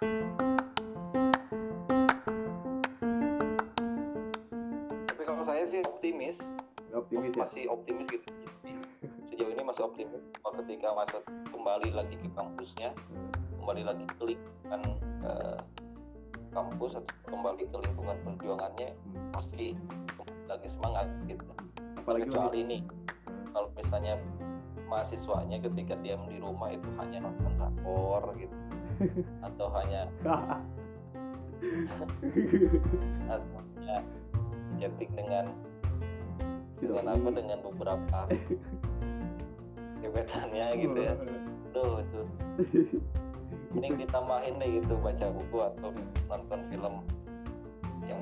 Tapi kalau saya sih optimis, Optimis ya. masih optimis gitu. Jadi, sejauh ini masih optimis ketika masa kembali lagi ke kampusnya, kembali lagi ke lingkungan eh, kampus atau kembali ke lingkungan perjuangannya Hmm. pasti lagi semangat gitu. Apalagi Kecuali ini kalau misalnya mahasiswanya ketika diam di rumah itu hanya nonton rapor gitu atau hanya atau hanya chatting dengan dengan apa dengan beberapa gebetannya gitu ya. Tuh itu. Mending ditambahin deh gitu baca buku atau nonton film yang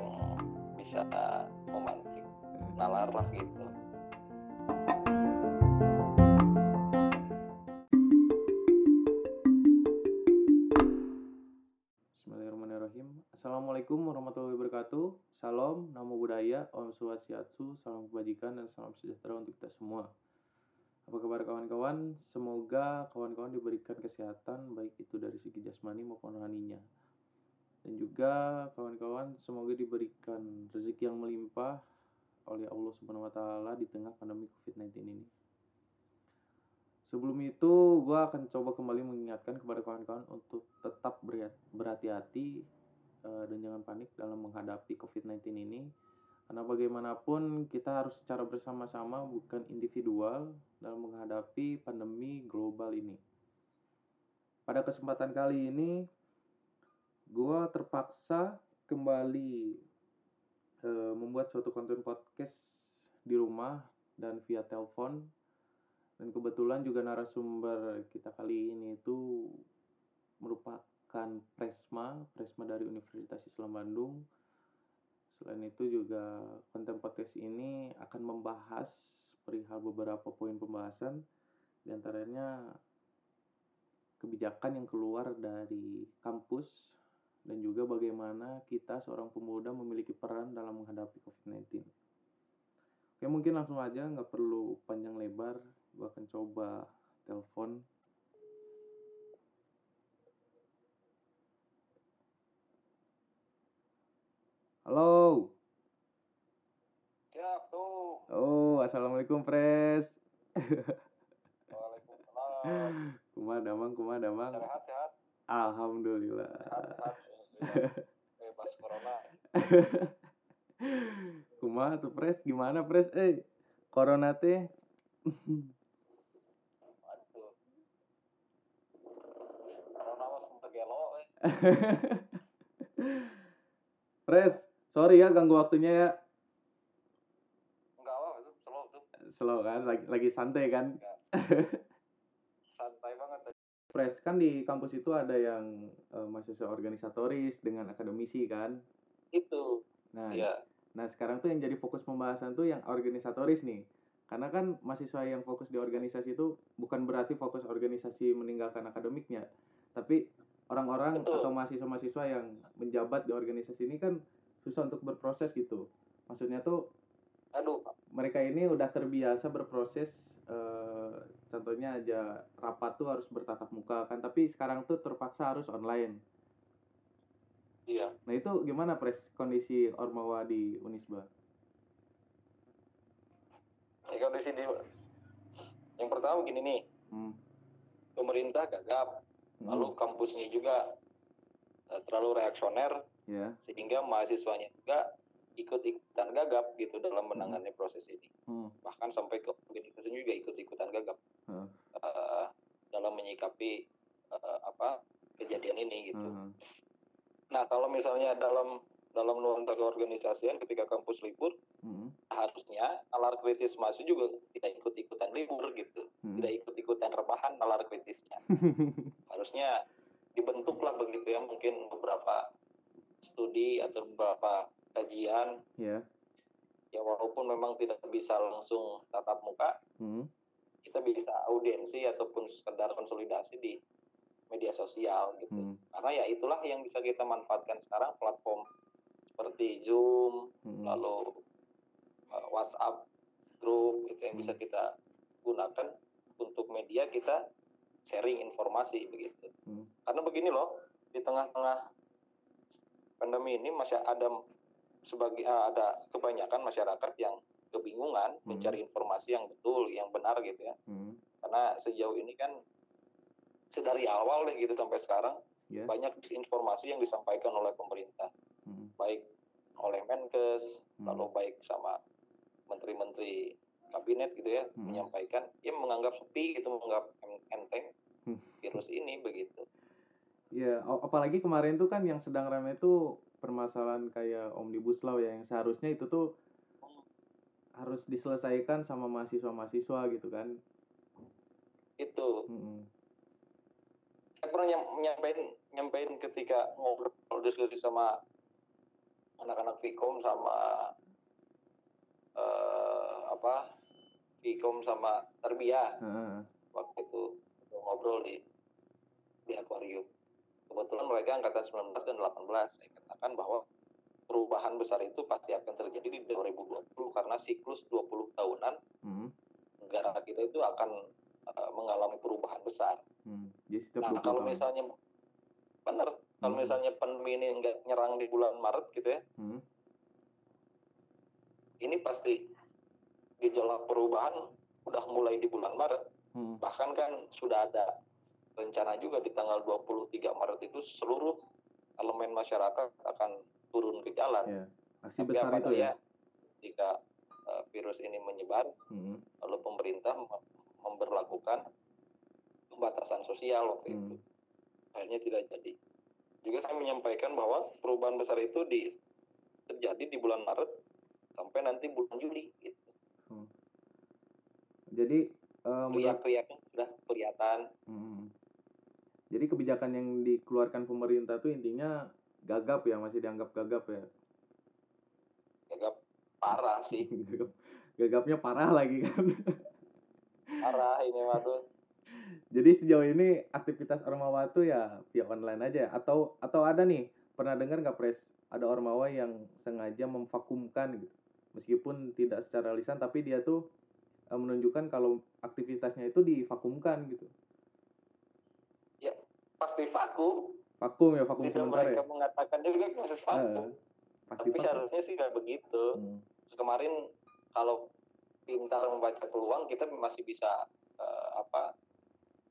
bisa memancing nalar lah gitu swastiastu, salam kebajikan dan salam sejahtera untuk kita semua. Apa kabar kawan-kawan? Semoga kawan-kawan diberikan kesehatan baik itu dari segi jasmani maupun rohaninya. Dan juga kawan-kawan semoga diberikan rezeki yang melimpah oleh Allah Subhanahu wa taala di tengah pandemi Covid-19 ini. Sebelum itu, gue akan coba kembali mengingatkan kepada kawan-kawan untuk tetap berhati- berhati-hati eh, dan jangan panik dalam menghadapi COVID-19 ini. Karena bagaimanapun kita harus secara bersama-sama bukan individual dalam menghadapi pandemi global ini. Pada kesempatan kali ini, gue terpaksa kembali eh, membuat suatu konten podcast di rumah dan via telepon dan kebetulan juga narasumber kita kali ini itu merupakan Presma, Presma dari Universitas Islam Bandung. Selain itu juga konten podcast ini akan membahas perihal beberapa poin pembahasan di antaranya kebijakan yang keluar dari kampus dan juga bagaimana kita seorang pemuda memiliki peran dalam menghadapi COVID-19. Oke mungkin langsung aja nggak perlu panjang lebar gue akan coba telepon halo. Siap tuh oh assalamualaikum pres. Waalaikumsalam. Kumah damang kumah damang? Sehat sehat. Alhamdulillah. Sehat sehat bebas corona. Kumah tuh pres? Gimana pres? Eh corona teh? Corona mah gelo eh. pres sorry ya ganggu waktunya ya. Enggak apa itu slow tuh slow kan lagi lagi santai kan. Santai banget Pres kan di kampus itu ada yang eh, mahasiswa organisatoris dengan akademisi kan. itu. Nah, ya nah sekarang tuh yang jadi fokus pembahasan tuh yang organisatoris nih. Karena kan mahasiswa yang fokus di organisasi itu bukan berarti fokus organisasi meninggalkan akademiknya, tapi orang-orang atau mahasiswa-mahasiswa yang menjabat di organisasi ini kan susah untuk berproses gitu. Maksudnya tuh aduh mereka ini udah terbiasa berproses eh, contohnya aja rapat tuh harus bertatap muka kan tapi sekarang tuh terpaksa harus online iya nah itu gimana pres kondisi ormawa di Unisba ya kalau di yang pertama gini nih hmm. pemerintah gagap Hmm. lalu kampusnya juga eh, terlalu reaksioner ya sehingga mahasiswanya juga ikut-ikutan gagap gitu dalam menangani proses ini hmm. bahkan sampai ke organisasi juga ikut-ikutan gagap Heeh. eh, dalam menyikapi eh, apa kejadian ini gitu Heeh. nah kalau misalnya dalam dalam nuansa keorganisasian ketika kampus libur Hmm. harusnya nalar kritis mahasiswa juga tidak ikut-ikutan libur gitu Hmm. tidak ikut-ikutan rebahan nalar kritisnya harusnya dibentuklah begitu ya mungkin beberapa studi atau beberapa kajian ya ya walaupun memang tidak bisa langsung tatap muka hmm. kita bisa audiensi ataupun sekedar konsolidasi di media sosial gitu Hmm. karena ya itulah yang bisa kita manfaatkan sekarang platform seperti Zoom Hmm. lalu uh, WhatsApp grup gitu yang Hmm. bisa kita gunakan untuk media kita sharing informasi begitu Hmm. karena begini loh di di tengah-tengah pandemi ini masih ada sebagai eh, ada kebanyakan masyarakat yang kebingungan Hmm. mencari informasi yang betul, yang benar gitu ya. Hmm. Karena sejauh ini kan sedari awal deh gitu sampai sekarang Ya. banyak disinformasi yang disampaikan oleh pemerintah, Hmm. baik oleh Menkes, Hmm. lalu baik sama menteri-menteri kabinet gitu ya Hmm. menyampaikan, ya menganggap sepi gitu, menganggap en- enteng Hmm. virus ini begitu. Ya, apalagi kemarin tuh kan yang sedang ramai tuh permasalahan kayak Omnibus Law ya, yang seharusnya itu tuh harus diselesaikan sama mahasiswa-mahasiswa gitu kan. Itu Mm-mm. saya pernah nyam, nyampein nyampein ketika ngobrol diskusi sama anak-anak Vkom sama eh, apa Vkom sama Terbia Heeh. waktu itu ngobrol di di akuarium. Kebetulan mereka angkatan 19 dan 18. Saya katakan bahwa perubahan besar itu pasti akan terjadi di 2020 karena siklus 20 tahunan Hmm. negara kita itu akan eh, mengalami perubahan besar. Hmm. Jadi setiap Nah, 20 kalau tahun. misalnya benar, kalau Hmm. misalnya pandemi ini nggak nyerang di bulan Maret gitu ya, Hmm. ini pasti gejolak perubahan udah mulai di bulan Maret. Hmm. Bahkan kan sudah ada rencana juga di tanggal 23 Maret itu seluruh elemen masyarakat akan turun ke jalan. Ya. Aksi Tapi besar itu ya. Jika eh, virus ini menyebar, Hmm. lalu pemerintah mem- memberlakukan pembatasan sosial waktu itu. Hmm. Akhirnya tidak jadi. Juga saya menyampaikan bahwa perubahan besar itu di, terjadi di bulan Maret sampai nanti bulan Juli. Gitu. Jadi eh, menurut Riak-riaknya sudah kelihatan. Hmm. Jadi kebijakan yang dikeluarkan pemerintah tuh intinya gagap ya, masih dianggap gagap ya. agak parah sih. Gagap, gagapnya parah lagi kan. Parah ini mah tuh. Jadi sejauh ini aktivitas Ormawa tuh ya via online aja ya? atau atau ada nih pernah dengar nggak pres ada Ormawa yang sengaja memvakumkan gitu meskipun tidak secara lisan tapi dia tuh eh, menunjukkan kalau aktivitasnya itu divakumkan gitu Pasti vakum. vakum ya vakum Tidak sementara mereka ya mengatakan juga proses vakum. Tapi vakum seharusnya sih nggak begitu. Hmm, Kemarin kalau pintar membaca peluang kita masih bisa eh, apa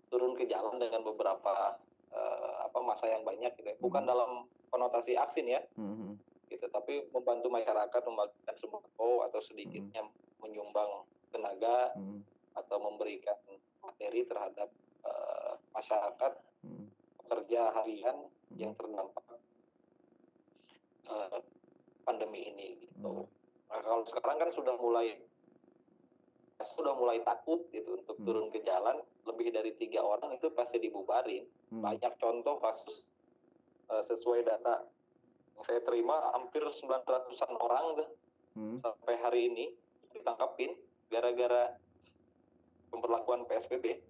turun ke jalan dengan beberapa eh, apa masa yang banyak gitu. ya. Bukan Hmm. dalam konotasi aksin ya, hmm, hmm. gitu. Tapi membantu masyarakat membagikan sembako atau sedikitnya menyumbang tenaga Hmm, atau memberikan materi terhadap eh, masyarakat hmm, pekerja harian hmm. yang terdampak eh, pandemi ini gitu. Hmm. Nah, kalau sekarang kan sudah mulai sudah mulai takut gitu untuk Hmm. turun ke jalan lebih dari tiga orang itu pasti dibubarin. Hmm. Banyak contoh kasus eh, sesuai data yang saya terima hampir 900-an orang deh Hmm. sampai hari ini ditangkapin gara-gara pemberlakuan PSBB.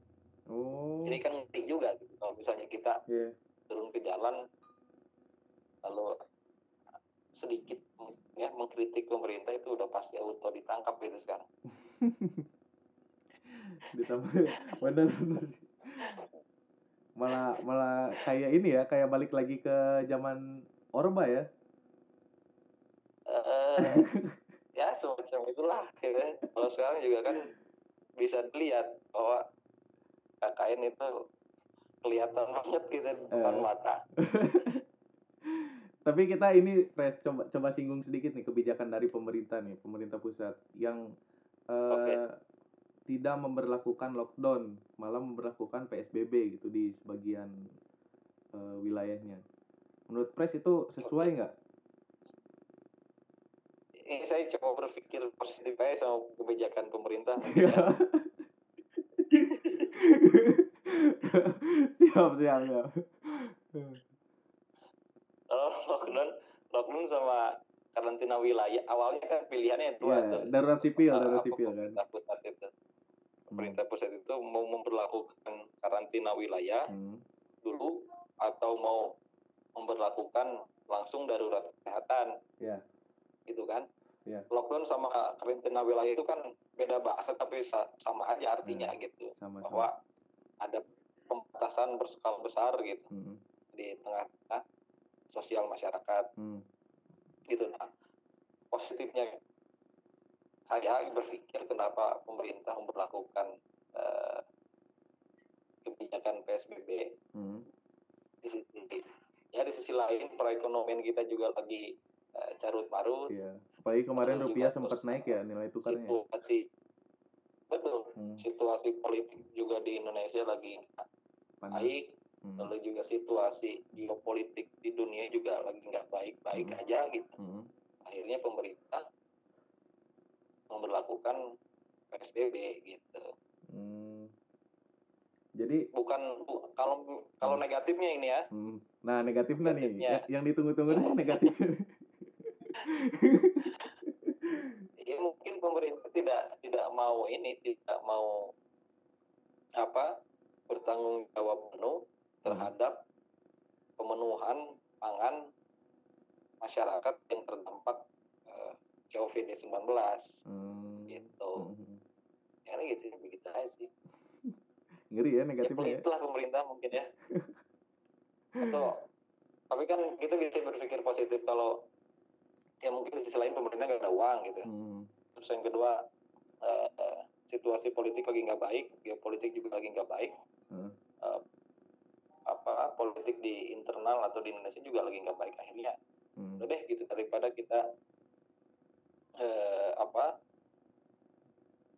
Oh, Jadi kan ngeri juga gitu. Kalau misalnya kita iya. turun ke jalan lalu sedikit ya mengkritik pemerintah itu udah pasti auto ditangkap gitu sekarang. ditambah bener malah malah kayak ini ya kayak balik lagi ke zaman Orba ya Eh, ya semacam itulah. Kalau sekarang juga kan bisa dilihat bahwa KKN itu kelihatan banget gitu di depan Eh. mata. tapi kita ini Pres coba coba singgung sedikit nih kebijakan dari pemerintah nih pemerintah pusat yang eh, Oke. tidak memberlakukan lockdown malah memberlakukan PSBB gitu di sebagian eh, wilayahnya menurut Pres itu sesuai nggak Ini saya coba berpikir positif aja sama kebijakan pemerintah. siap siap siap Kalau lockdown, lockdown sama karantina wilayah awalnya kan pilihannya dua ya tuh. darurat sipil Apa- darurat sipil kan pusat itu. Pemerintah pusat itu mau memperlakukan karantina wilayah Hmm. dulu atau mau memperlakukan langsung darurat kesehatan. Ya. Gitu kan? Ya. Lockdown sama karantina wilayah itu kan beda bahasa tapi sa- sama aja artinya gitu. sama sama Bahwa ada pembatasan berskala besar gitu. Hmm. di tengah-tengah sosial masyarakat hmm. gitu nah positifnya saya berpikir kenapa pemerintah memperlakukan uh, kebijakan PSBB hmm. di sisi ya di sisi lain perekonomian kita juga lagi uh, carut marut iya apalagi kemarin rupiah sempat naik ya nilai tukarnya situasi betul hmm. situasi politik juga di Indonesia lagi Panas. baik hmm. lalu juga situasi geopolitik di dunia juga lagi nggak baik-baik hmm. aja gitu hmm. akhirnya pemerintah memperlakukan PSBB gitu hmm. jadi bukan kalau kalau hmm. negatifnya ini ya hmm. nah negatifnya, negatifnya. nih yang ditunggu-tunggu nih negatifnya ya mungkin pemerintah tidak tidak mau ini tidak mau apa bertanggung jawab penuh terhadap pemenuhan pangan masyarakat yang terdampak uh, COVID-19 hmm. gitu. Hmm. ya gitu begitu aja sih. Ngeri ya negatifnya ya, itulah pemerintah mungkin ya. Atau tapi kan kita bisa berpikir positif kalau ya mungkin di sisi lain pemerintah nggak ada uang gitu hmm. terus yang kedua uh, uh, situasi politik lagi nggak baik geopolitik juga lagi nggak baik hmm. uh, apa politik di internal atau di Indonesia juga lagi nggak baik akhirnya hmm. udah deh gitu daripada kita uh, apa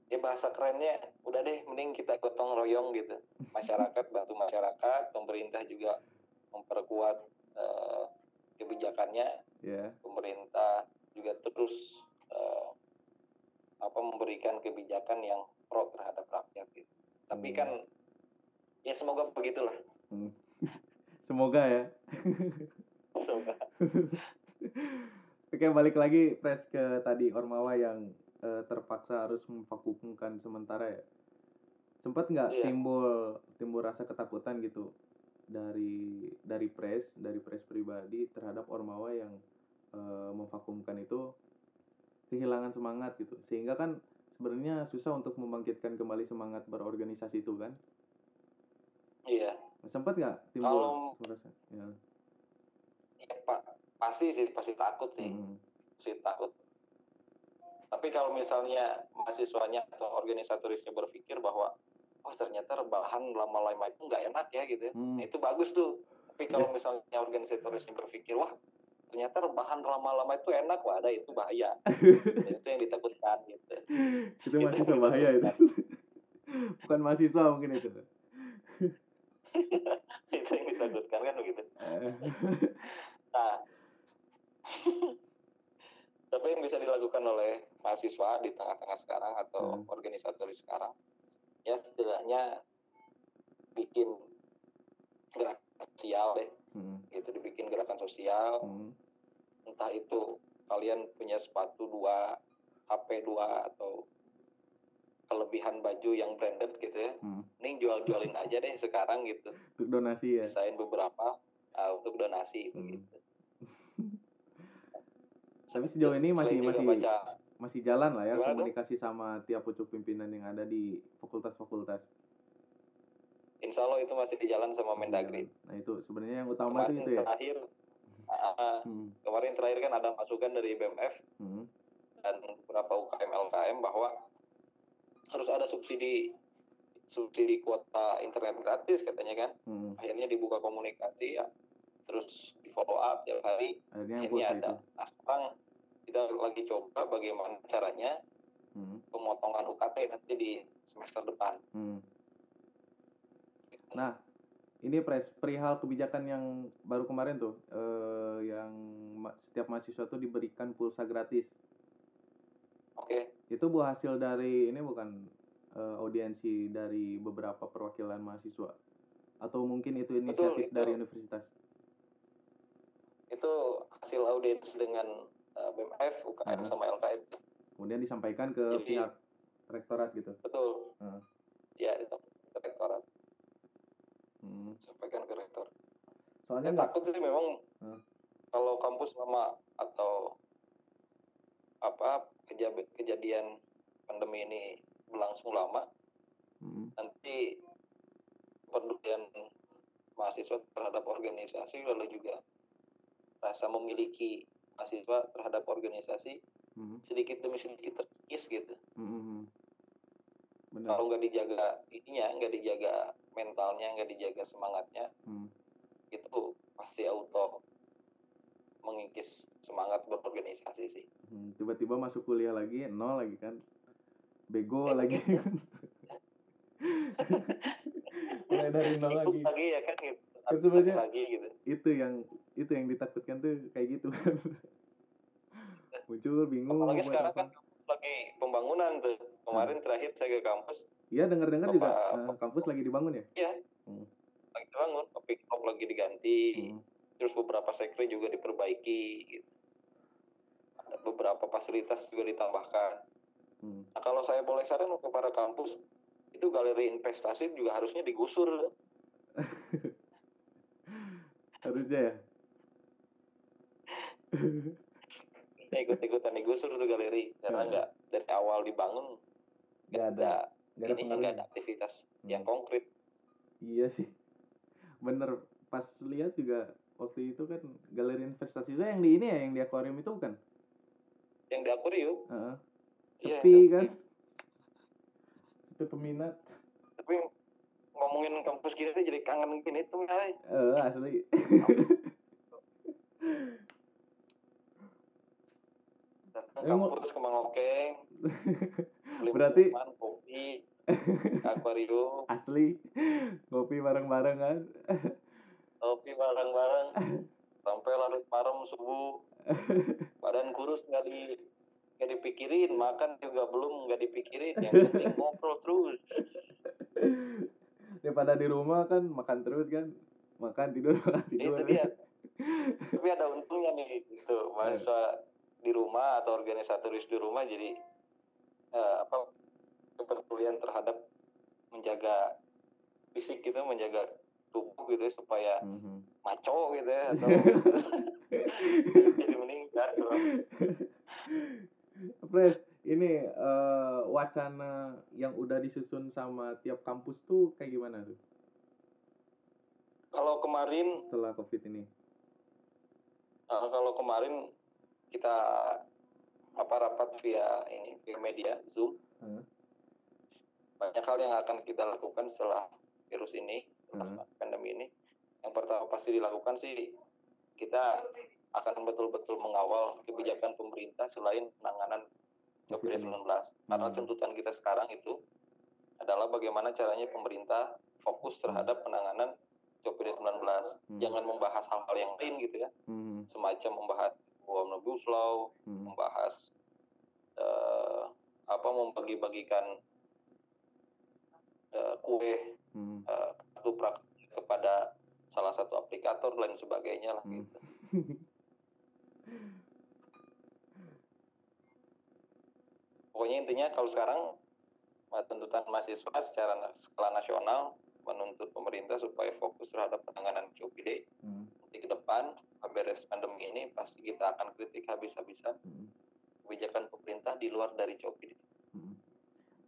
ya bahasa kerennya udah deh mending kita gotong royong gitu masyarakat bantu masyarakat pemerintah juga memperkuat uh, kebijakannya yeah. pemerintah juga terus uh, apa memberikan kebijakan yang pro terhadap rakyat gitu tapi hmm. kan ya semoga begitulah hmm. semoga ya semoga oke balik lagi press ke tadi Ormawa yang uh, terpaksa harus memvakumkan sementara ya sempat nggak yeah. timbul timbul rasa ketakutan gitu dari dari pres dari pres pribadi terhadap ormawa yang uh, memvakumkan itu kehilangan semangat gitu. Sehingga kan sebenarnya susah untuk membangkitkan kembali semangat berorganisasi itu kan? Iya. Sempat nggak timbul Kalau, rasa ya. ya pak pasti sih pasti takut sih. Hmm. pasti takut. Tapi kalau misalnya mahasiswanya atau organisatorisnya berpikir bahwa oh ternyata rebahan lama-lama itu nggak enak ya gitu ya. Hmm. Nah, itu bagus tuh. Tapi kalau yeah. misalnya organisatorisnya berpikir wah ternyata rebahan lama-lama itu enak, wah ada itu bahaya. itu yang ditakutkan gitu. itu mahasiswa bahaya itu. Bukan mahasiswa mungkin itu. itu yang ditakutkan kan begitu. nah, tapi yang bisa dilakukan oleh mahasiswa di tengah-tengah sekarang atau hmm. organisatoris sekarang ya setidaknya bikin gerakan sosial deh hmm. gitu dibikin gerakan sosial hmm. entah itu kalian punya sepatu dua HP dua atau kelebihan baju yang branded gitu ya hmm. ini jual-jualin aja deh sekarang gitu untuk donasi ya desain beberapa uh, untuk donasi hmm. gitu tapi sejauh ini masih masih baca, masih jalan lah ya komunikasi tuh? sama tiap pucuk pimpinan yang ada di fakultas-fakultas. Insya Allah itu masih di jalan sama Mendagri. Nah itu sebenarnya yang utama kemarin itu ya. Terakhir, uh, hmm. kemarin terakhir kan ada masukan dari BMF hmm. dan beberapa UKM LKM bahwa harus ada subsidi subsidi kuota internet gratis katanya kan. Hmm. Akhirnya dibuka komunikasi ya terus di follow up tiap hari akhirnya, ini ada nah sekarang kita lagi coba bagaimana caranya hmm. pemotongan UKT nanti di semester depan hmm. nah ini pres perihal kebijakan yang baru kemarin tuh eh, yang setiap mahasiswa tuh diberikan pulsa gratis oke okay. itu buah hasil dari ini bukan eh, audiensi dari beberapa perwakilan mahasiswa atau mungkin itu inisiatif Betul, dari universitas itu hasil audit dengan uh, BMF, UKM hmm. sama LKM. Kemudian disampaikan ke Jadi, pihak rektorat gitu. Betul. Hmm. Ya, itu ke rektorat. Hmm. Sampaikan ke rektor. Soalnya ya, takut sih memang hmm. kalau kampus lama atau apa kejadian pandemi ini berlangsung lama, hmm. nanti pedulian mahasiswa terhadap organisasi lalu juga rasa memiliki mahasiswa terhadap organisasi hmm. sedikit demi sedikit terkikis gitu. Hmm, hmm, hmm. benar. Kalau nggak dijaga ininya nggak dijaga mentalnya nggak dijaga semangatnya hmm. itu pasti auto mengikis semangat berorganisasi sih. Hmm, tiba-tiba masuk kuliah lagi nol lagi kan. Bego lagi mulai dari nol lagi. lagi ya kan gitu Kan sebenarnya- lagi gitu. itu yang itu yang ditakutkan tuh kayak gitu kan. Muncul bingung apalagi sekarang apa. kan lagi pembangunan tuh. Kemarin terakhir saya ke kampus. Iya dengar-dengar juga. eh, kampus lagi dibangun ya? Ya Hmm. lagi dibangun topik lagi diganti. Hmm. terus beberapa sekre juga diperbaiki. Gitu. ada beberapa fasilitas juga ditambahkan. Hmm. nah kalau saya boleh saran untuk para kampus itu galeri investasi juga harusnya digusur harusnya ya? Ikut-ikutan digusur tuh galeri. Karena Hmm. nggak dari awal dibangun nggak ada ini nggak ada aktivitas yang Hmm. konkret. Iya sih. Bener pas lihat juga waktu itu kan galeri investasi itu yang di ini ya yang di akuarium itu bukan? Yang di akuarium? Heeh. Iya, sepi yang di kan sepi peminat. Tapi ngomongin kampus kita tuh jadi kangen gini tuh ay. eh asli. Kampus ke Mangokeng. Beli Berarti- minuman, kopi akuarium. Asli. Ngopi bareng-bareng kan kopi bareng-bareng. Sampai larut malam subuh. Badan kurus nggak di nggak dipikirin makan juga belum nggak dipikirin. Yang penting ngobrol terus daripada di rumah kan makan terus kan. Makan tidur makan tidur. itu dia tapi ada untungnya nih gitu. Mahasiswa di rumah atau organisatoris di rumah jadi eh, apa kepedulian terhadap menjaga fisik gitu menjaga tubuh gitu ya, supaya Mhm. maco gitu ya atau jadi meningkat gitu. Pres, ini eh, wacana yang udah disusun sama tiap kampus tuh kayak gimana tuh kalau kemarin setelah covid ini? eh, kalau kemarin kita apa rapat via ini via media zoom Hmm. banyak hal yang akan kita lakukan setelah virus ini setelah Hmm. pandemi ini yang pertama pasti dilakukan sih kita akan betul-betul mengawal kebijakan pemerintah selain penanganan COVID-19 karena Hmm. tuntutan kita sekarang itu adalah bagaimana caranya pemerintah fokus terhadap penanganan COVID-19 Hmm. jangan membahas hal-hal yang lain gitu ya Mhm. semacam membahas omnibus law Mhm. membahas eh, apa membagi-bagikan eh, kue kartu prakerja kepada salah satu aplikator dan sebagainya lah Hmm. gitu. Kalau sekarang tuntutan mahasiswa secara skala nasional menuntut pemerintah supaya fokus terhadap penanganan COPD Mhm. nanti ke depan beres pandemi ini pasti kita akan kritik habis-habisan Mhm. kebijakan pemerintah di luar dari COPD. Mhm.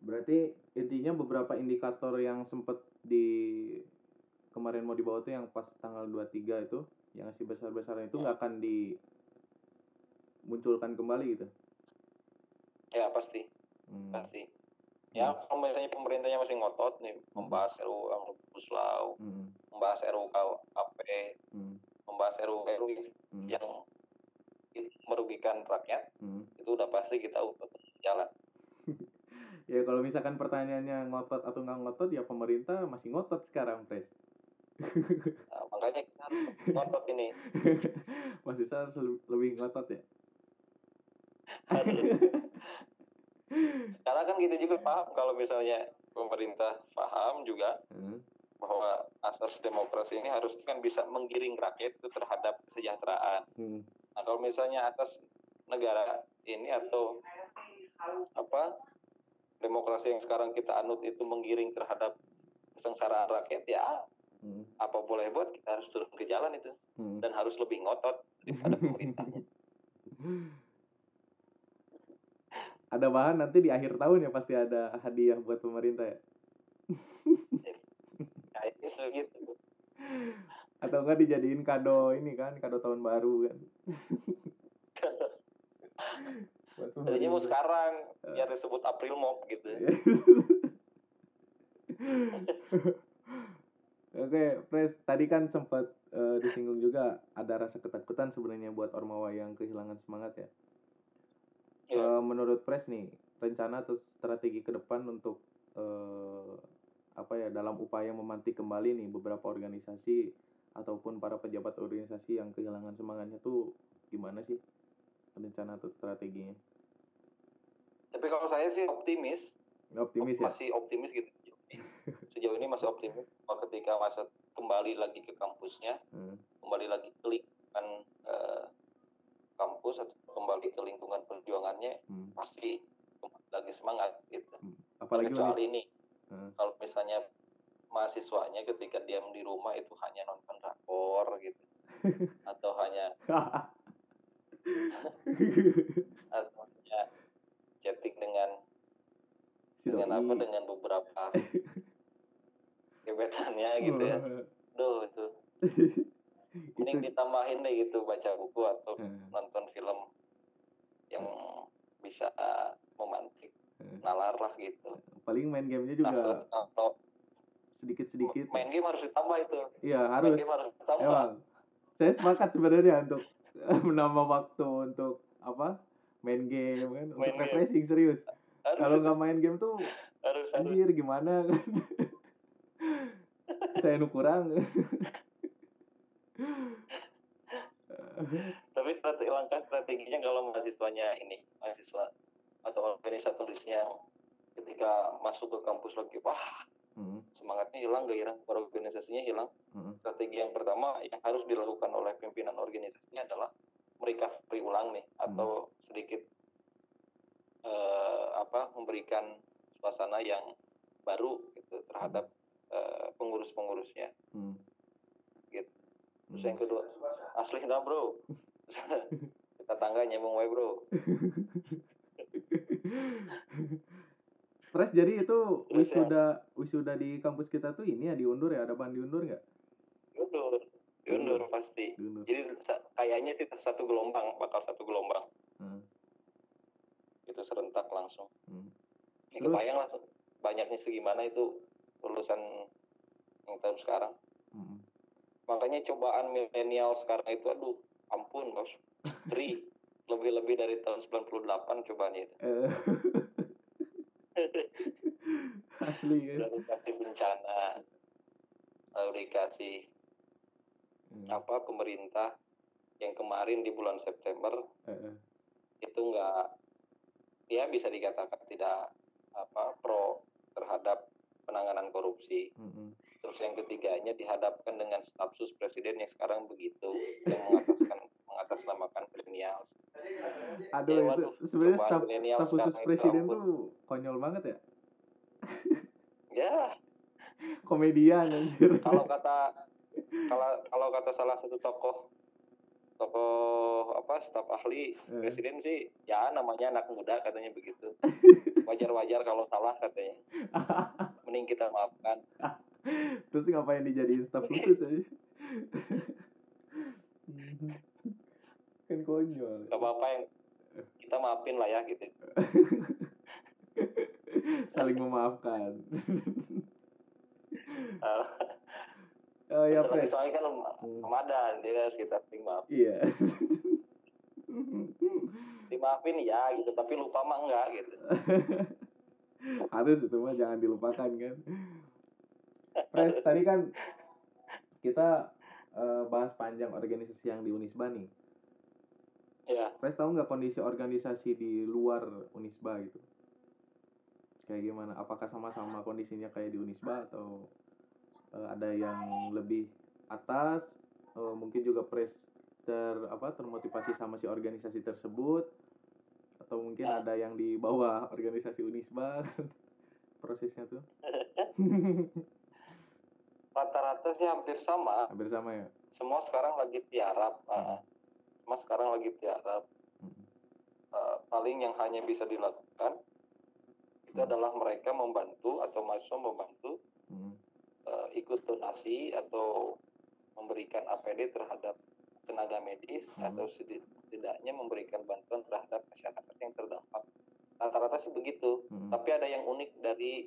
Berarti intinya beberapa indikator yang sempet di kemarin mau dibawa tuh yang pas tanggal 23 itu yang masih besar-besaran itu nggak akan dimunculkan kembali gitu. Ya pasti, Hmm. pasti. Ya kalau misalnya pemerintahnya masih ngotot nih membahas RUU Omnibus Law, Hmm. membahas RUU KUHP, Hmm. membahas RUU RUU Hmm. yang merugikan rakyat, Hmm. itu udah pasti kita udah jalan. Ya kalau misalkan pertanyaannya ngotot atau nggak ngotot ya pemerintah masih ngotot sekarang, Pres. Nah, makanya kita ngotot ini. masih harus le- lebih ngotot ya. Karena kan gitu juga paham kalau misalnya pemerintah paham juga Hmm. bahwa asas demokrasi ini harus kan bisa menggiring rakyat itu terhadap kesejahteraan. Hmm. Nah kalau misalnya atas negara ini atau apa demokrasi yang sekarang kita anut itu menggiring terhadap kesengsaraan rakyat ya Hmm. apa boleh buat kita harus turun ke jalan itu Hmm. dan harus lebih ngotot daripada pemerintahnya. ada bahan nanti di akhir tahun ya pasti ada hadiah buat pemerintah ya. Nah ini segitu. atau enggak dijadiin kado ini kan kado tahun baru kan Buat Tadinya mau sekarang biar disebut April Mop gitu. Oke, Pres, tadi kan sempat eh, disinggung juga ada rasa ketakutan sebenarnya buat Ormawa yang kehilangan semangat ya. Iya. Eh, menurut Pres nih, rencana atau strategi ke depan untuk eh, apa ya dalam upaya memantik kembali nih beberapa organisasi ataupun para pejabat organisasi yang kehilangan semangatnya tuh gimana sih rencana atau strateginya? Tapi kalau saya sih optimis, Optimis ya? masih optimis gitu. Sejauh ini masih optimis ketika masa kembali lagi ke kampusnya, Hmm, kembali lagi ke lingkungan eh, kampus atau kembali ke lingkungan perjuangannya hmm, pasti lagi semangat gitu. hmm. Apalagi Kecuali ini Hmm. kalau misalnya mahasiswanya ketika diam di rumah itu hanya nonton rakor gitu atau hanya atau hanya chatting dengan Si dengan apa dengan beberapa gebetannya gitu ya. Duh itu mending itu ditambahin deh gitu baca buku atau Hmm, nonton film yang bisa memantik hmm. nalar lah gitu. paling main gamenya Nah, juga kalau sedikit sedikit main game harus ditambah itu. iya Main harus game harus ditambah. emang saya sepakat sebenarnya untuk menambah waktu untuk apa main game kan untuk Main game. refreshing serius Harus, kalau nggak main game tuh harus, harus. anjir gimana kan saya nu kurang Tapi strategi langkah strateginya kalau mahasiswanya ini mahasiswa atau organisatorisnya ketika masuk ke kampus lagi wah Hmm, semangatnya hilang gairah organisasinya hilang. Hmm, strategi yang pertama yang harus dilakukan oleh pimpinan organisasinya adalah merecovery ulang nih atau sedikit eh, apa memberikan suasana yang baru gitu terhadap eh, pengurus-pengurusnya. Hmm. Terus yang kedua asli dah bro. Tetangga nyambung wae bro. Pres jadi itu Terus ya. wisuda wisuda di kampus kita tuh ini ya diundur ya? Ada ban diundur nggak? Diundur. Diundur pasti. Diundur. Jadi kayaknya sih satu gelombang bakal satu gelombang. Hmm, itu serentak langsung. Hmm. ya, Terus? kebayang lah banyaknya segimana itu lulusan yang tahun sekarang. Hmm. Makanya cobaan milenial sekarang itu aduh ampun bos tri lebih-lebih dari tahun 98 cobaannya itu. Eh, asli ya lalu dikasih bencana lalu dikasih Hmm, apa pemerintah yang kemarin di bulan September eh. itu enggak ya bisa dikatakan tidak apa pro terhadap penanganan korupsi. Hmm, hmm. Terus yang ketiganya dihadapkan dengan stafsus presiden yang sekarang begitu yang mengataskan mengatasnamakan milenial Aduh Ya, itu waduh, sebenarnya cobaan staf milenial staf khusus sekarang itu presiden tuh konyol banget ya? Ya. Komedian anjir. Kalau kata kalau kalau kata salah satu tokoh tokoh apa staf ahli Eh. presiden sih ya namanya anak muda katanya begitu. Wajar-wajar kalau salah katanya. Mending kita maafkan terus ngapain dijadiin staf khusus aja? Kan konyol. Nggak apa-apa yang kita maafin lah ya gitu. Saling memaafkan. Eh, oh ya pres soalnya kan Hmm. Ramadan dia harus kita sering maaf. Iya. Dimaafin ya gitu. Tapi lupa mah enggak gitu. Harus itu mah jangan dilupakan kan pres tadi kan kita eh, bahas panjang organisasi yang di Unisba nih ya Pres tahu nggak kondisi organisasi di luar Unisba gitu? Kayak gimana? Apakah sama-sama kondisinya kayak di Unisba atau eh, ada yang lebih atas? Eh, mungkin juga Pres ter apa termotivasi sama si organisasi tersebut atau mungkin Ya. ada yang di bawah organisasi Unisba prosesnya tuh rata-rata sih hampir sama hampir sama ya. semua sekarang lagi tiarap ah. semua sekarang lagi tiarap Mm. Eh, paling yang hanya bisa dilakukan itu Hmm. adalah mereka membantu atau mahasiswa membantu Mm. eh, ikut donasi atau memberikan APD terhadap tenaga medis Hmm. atau setidaknya memberikan bantuan terhadap masyarakat yang terdampak. Rata-rata sih begitu. Hmm. Tapi ada yang unik dari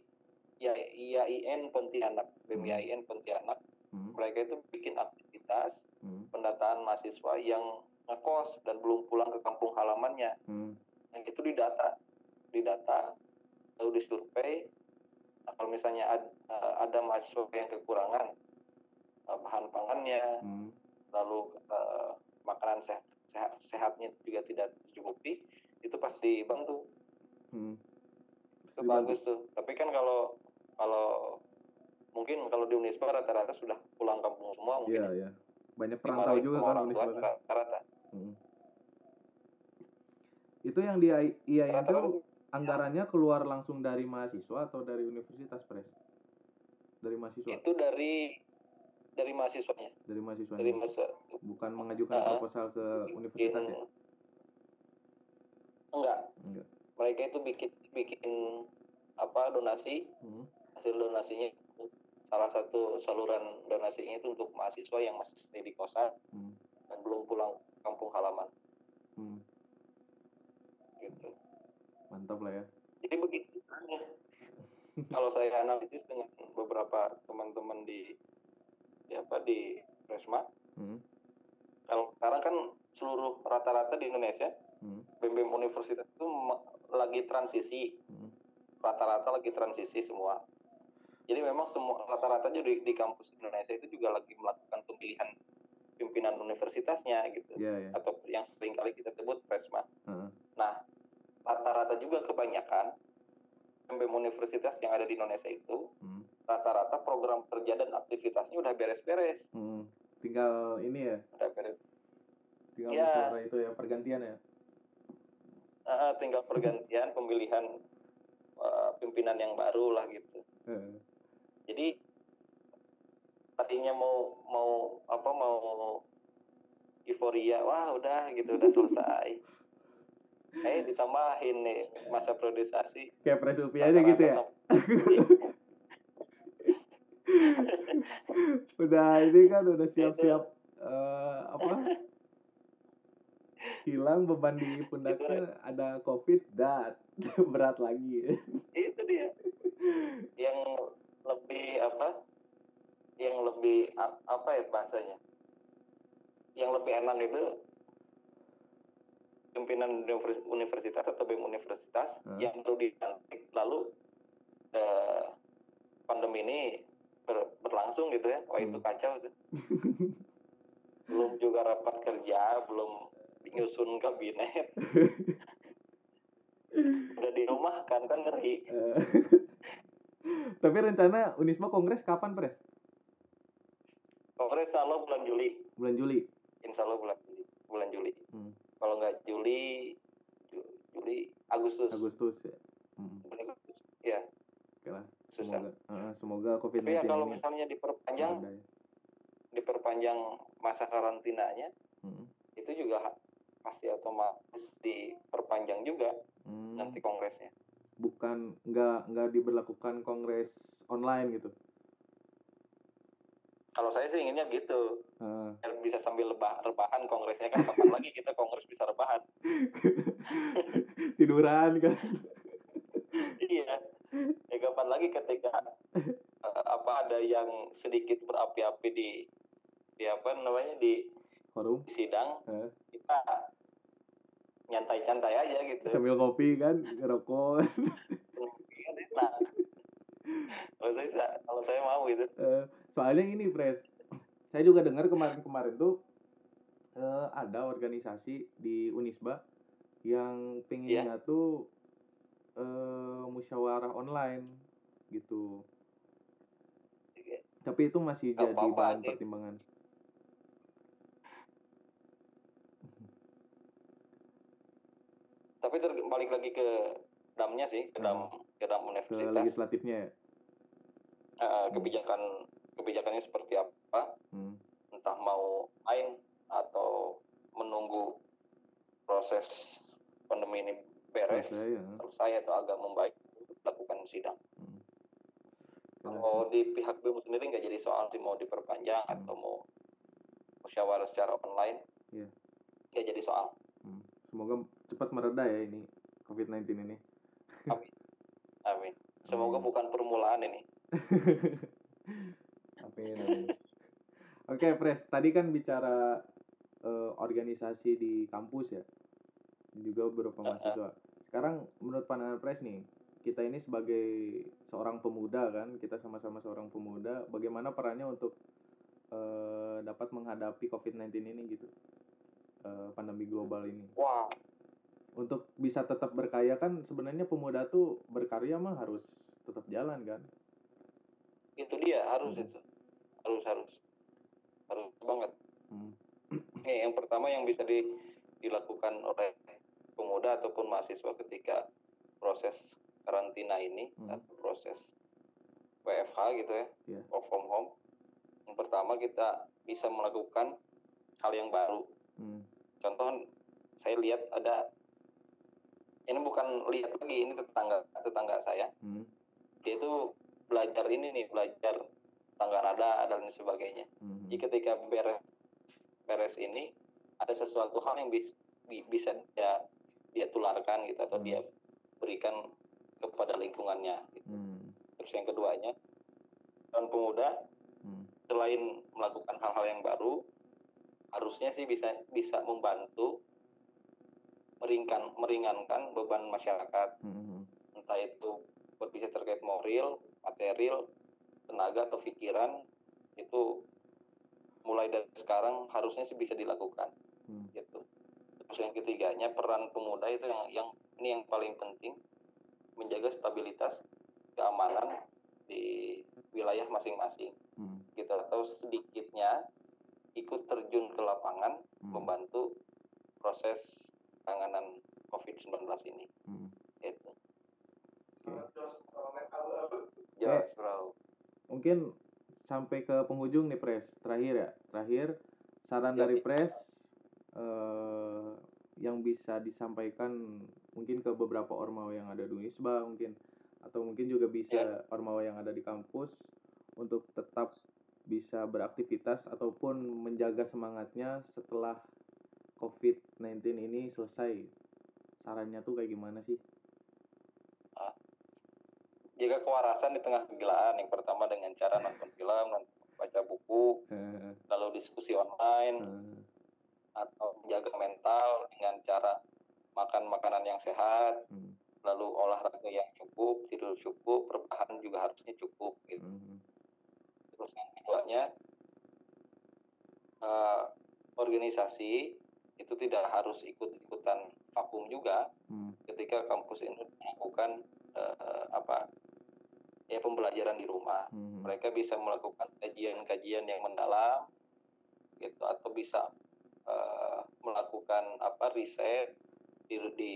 IAIN Pontianak, BEM Hmm. Pontianak. Hmm. Mereka itu bikin aktivitas Hmm. pendataan mahasiswa yang ngekos dan belum pulang ke kampung halamannya. Hmm. Yang itu didata, didata, lalu disurvei. Nah, kalau misalnya ad- eh, ada mahasiswa yang kekurangan eh, bahan pangannya, Hmm. lalu eh, makanan sehat, sehat sehatnya juga tidak tercukupi, itu pasti dibantu. Hmm. Itu Dibantu. bagus tuh. Tapi kan kalau kalau mungkin kalau di Unisba rata-rata sudah pulang kampung semua mungkin Iya, iya. Banyak perantau juga kan orang Unisba. kan? rata-rata. Hmm. Itu yang di IAIN Rata-rata itu anggarannya keluar langsung dari mahasiswa atau dari universitas, Pres? Dari mahasiswa, itu dari dari mahasiswanya, dari dari mahasiswanya. mahasiswa Bukan mengajukan Ah, proposal ke bikin universitas ya? enggak Enggak. mereka itu bikin bikin apa donasi Hmm. Hasil donasinya salah satu saluran donasinya itu untuk mahasiswa yang masih stay di kosan Hmm. dan belum pulang kampung halaman Hmm. gitu Mantap lah ya. jadi begitu kalau saya analisis dengan beberapa teman-teman di di apa di Resma Hmm. kalau sekarang kan seluruh rata-rata di Indonesia Hmm. BEM universitas itu lagi transisi Hmm. rata-rata lagi transisi semua jadi memang semua rata-rata di, di kampus Indonesia itu juga lagi melakukan pemilihan pimpinan universitasnya gitu Iya, iya. atau yang sering kali kita sebut presma Heeh. nah rata-rata juga kebanyakan BEM universitas yang ada di Indonesia itu Hmm. rata-rata program kerja dan aktivitasnya udah beres-beres Hmm. Tinggal ini ya, udah beres tinggal musyawarah itu ya, pergantian ya. Ah, tinggal pergantian pemilihan eh, pimpinan yang baru lah gitu Heeh. Jadi tadinya mau mau apa mau euforia wah udah gitu udah selesai eh ditambahin nih masa priorisasi Kayak pres UPI aja gitu ya. udah ini kan udah siap-siap eh, apa? Hilang beban di pundaknya ada covid dat berat lagi. itu dia yang lebih apa? Yang lebih apa ya bahasanya? Yang lebih enak itu pimpinan univers- universitas atau BEM universitas Hmm. yang perlu dilantik. Lalu eh, pandemi ini ber- berlangsung gitu ya. Wah itu Hmm. kacau itu belum juga rapat kerja belum nyusun kabinet. Udah di rumah kan kan ngeri. Eh, Tapi rencana Unisma Kongres kapan, Pres? kongres insya Allah bulan Juli Bulan Juli. insya Allah bulan Juli bulan Juli Hmm. kalau nggak Juli Ju- Juli Agustus Agustus ya. Hmm. Ya Oke lah. susah Semoga eh, semoga COVID-19 tapi ya kalau misalnya diperpanjang meredai. diperpanjang masa karantinanya Hmm. itu juga pasti otomatis diperpanjang juga Hmm. nanti kongresnya Bukan nggak nggak diberlakukan kongres online gitu. kalau saya sih inginnya gitu biar bisa sambil lebah rebahan kongresnya kan kapan lagi kita kongres bisa rebahan tiduran kan. iya ya kapan lagi ketika eh, apa ada yang sedikit berapi-api di di apa namanya di, Forum. di sidang Eh, kita nyantai-nyantai aja gitu sambil ngopi kan, ngerokok. Kalau saya sa- kalau saya mau gitu Eh, soalnya ini, Pres. Saya juga dengar kemarin-kemarin tuh eh, ada organisasi di Unisba yang pengennya tuh eh, musyawarah online gitu. Tapi itu masih Nggak jadi apa-apa, bahan Dik. pertimbangan. Tapi ter balik lagi ke damnya sih ke dam ke dam Ke universitas legislatifnya ya. Eh, kebijakan kebijakannya seperti apa Hmm. entah mau main atau menunggu proses pandemi ini beres Selesai ya. selesai atau agak membaik lakukan sidang. Hmm. Kalau di pihak BEM sendiri nggak jadi soal sih mau diperpanjang Hmm. atau mau musyawarah secara online Iya. ya jadi soal Hmm. Semoga cepat mereda ya ini COVID-19 ini. amin semoga Amin. bukan permulaan ini Amin, amin. Oke, Pres. Tadi kan bicara eh, organisasi di kampus ya, juga beberapa mahasiswa. Sekarang menurut pandangan Pres nih, kita ini sebagai seorang pemuda kan, kita sama-sama seorang pemuda, bagaimana perannya untuk eh, dapat menghadapi COVID-19 ini gitu, Eh, pandemi global ini. wah Untuk bisa tetap berkarya kan, sebenarnya pemuda tuh berkarya mah harus tetap jalan kan. itu dia harus Hmm. itu harus harus harus banget Hmm. Nih, yang pertama yang bisa di- dilakukan oleh pemuda ataupun mahasiswa ketika proses karantina ini Hmm. atau proses WFH gitu ya, Iya. work from home. Yang pertama kita bisa melakukan hal yang baru. Hmm. Contoh saya lihat ada ini bukan lihat lagi ini tetangga tetangga saya Hmm. dia itu belajar ini nih belajar tangga nada dan sebagainya. Hmm. Jadi ketika beres beres ini ada sesuatu hal yang bis- bi- bisa dia dia tularkan gitu atau Hmm. dia berikan kepada lingkungannya. Gitu. Hmm. Terus yang keduanya, tahun pemuda Hmm. selain melakukan hal-hal yang baru, harusnya sih bisa bisa membantu meringan meringankan beban masyarakat, Hmm. entah itu berbicara terkait moral, material, tenaga atau pikiran itu mulai dari sekarang harusnya sih bisa dilakukan Hmm. gitu. Terus yang ketiganya peran pemuda itu yang yang ini yang paling penting menjaga stabilitas keamanan di wilayah masing-masing Hmm. gitu atau sedikitnya ikut terjun ke lapangan Hmm. membantu proses penanganan COVID-19 ini Hmm. gitu. Oke. Jelas, bro. Mungkin sampai ke penghujung nih Pres. Terakhir ya. Terakhir saran Ya, dari. Pres eh yang bisa disampaikan mungkin ke beberapa ormawa yang ada di Unisba mungkin atau mungkin juga bisa Ya. ormawa yang ada di kampus untuk tetap bisa beraktivitas ataupun menjaga semangatnya setelah COVID-19 ini selesai. Sarannya tuh kayak gimana sih? Jaga kewarasan di tengah kegilaan. Yang pertama dengan cara nonton film, nonton baca buku, lalu diskusi online, atau menjaga mental dengan cara makan makanan yang sehat, hmm, lalu olahraga yang cukup, tidur cukup, rebahan juga harusnya cukup. Gitu. hmm, Terus yang keduanya, eh, organisasi itu tidak harus ikut-ikutan vakum juga hmm, ketika kampus ini melakukan eh, apa ya pembelajaran di rumah. hmm, Mereka bisa melakukan kajian-kajian yang mendalam, gitu, atau bisa eh, melakukan apa riset di, di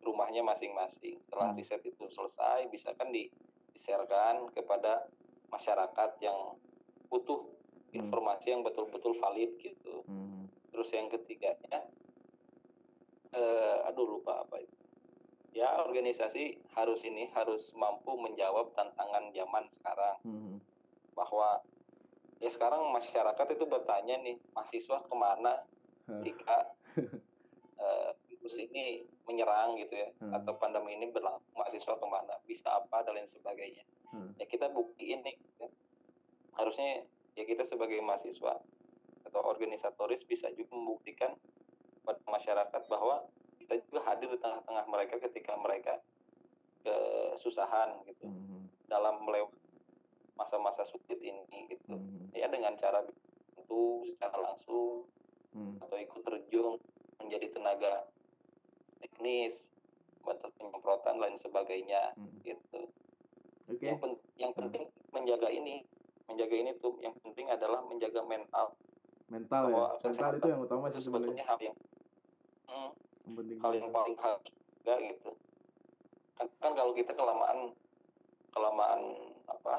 rumahnya masing-masing. Setelah Hmm. riset itu selesai, bisa kan di di-sharekan kepada masyarakat yang butuh Hmm. informasi yang betul-betul valid gitu. hmm, Terus yang ketiganya, eh, aduh lupa apa itu. Ya organisasi harus ini harus mampu menjawab tantangan zaman sekarang hmm, bahwa ya sekarang masyarakat itu bertanya nih mahasiswa ke mana ketika eh, virus ini menyerang gitu ya Hmm. atau pandemi ini berlangsung mahasiswa ke mana bisa apa dan lain sebagainya hmm, ya kita buktiin nih ya. Harusnya ya kita sebagai mahasiswa atau organisatoris bisa juga membuktikan pada masyarakat bahwa kita juga hadir di tengah-tengah mereka ketika mereka kesusahan gitu. Hmm, dalam melewati masa-masa sulit ini gitu. Hmm, ya dengan cara itu secara langsung hmm, atau ikut terjun menjadi tenaga teknis bantu penyemprotan lain sebagainya hmm. gitu. Oke. yang pen- yang penting menjaga ini menjaga ini tuh yang penting adalah menjaga mental. Mental ya? bahwa mental kesehatan itu yang utama itu sih sebenarnya. sebetulnya hal yang hmm, yang penting hal yang paling harus juga gitu. Kan, kan kalau kita kelamaan kelamaan apa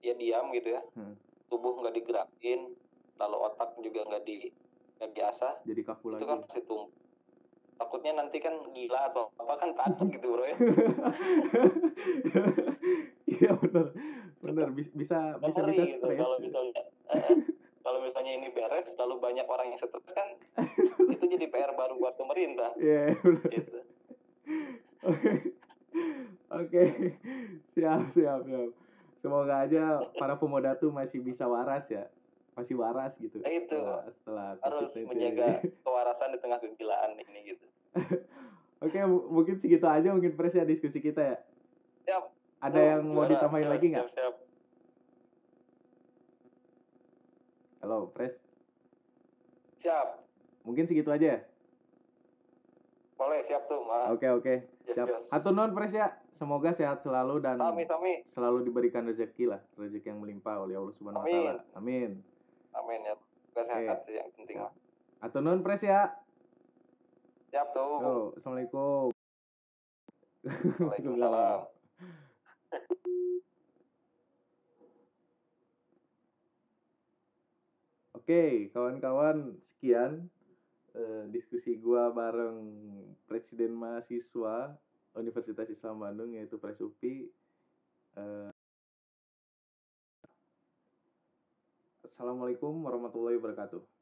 ya diam gitu ya. Hmm. tubuh nggak digerakin lalu otak juga nggak di nggak biasa jadi kaku itu lagi. kan pasti tumbuh. Takutnya nanti kan gila atau apa kan takut gitu bro ya. Iya benar benar Bis- bisa bisa bisa gitu stres kalau misalnya eh, kalau misalnya ini beres lalu banyak orang yang stres kan itu jadi PR baru buat pemerintah Iya, bener. gitu Oke. Oke. Siap, siap, siap. Semoga aja para pemuda tuh masih bisa waras ya. Masih waras gitu. Nah, itu. Setelah, setelah harus COVID-19 menjaga ini. kewarasan di tengah kegilaan ini gitu Oke, mu- mungkin segitu aja mungkin Pres ya diskusi kita ya. Ada yang mau ditambahin lagi nggak? Halo, Pres. siap Mungkin segitu aja ya. boleh siap tuh mas Oke, oke. Yes, Siap. yes. Hatur nuhun Pres ya. Semoga sehat selalu dan sami sami selalu diberikan rezeki lah, rezeki yang melimpah oleh Allah Subhanahu wa taala. Amin. amin ya kesehatan sih yang penting mas Hatur nuhun Pres ya. siap tuh Yo, Assalamualaikum. Waalaikumsalam Oke, kawan-kawan, sekian eh, diskusi gua bareng Presiden Mahasiswa Universitas Islam Bandung yaitu Presupi. Eh, Assalamualaikum warahmatullahi wabarakatuh.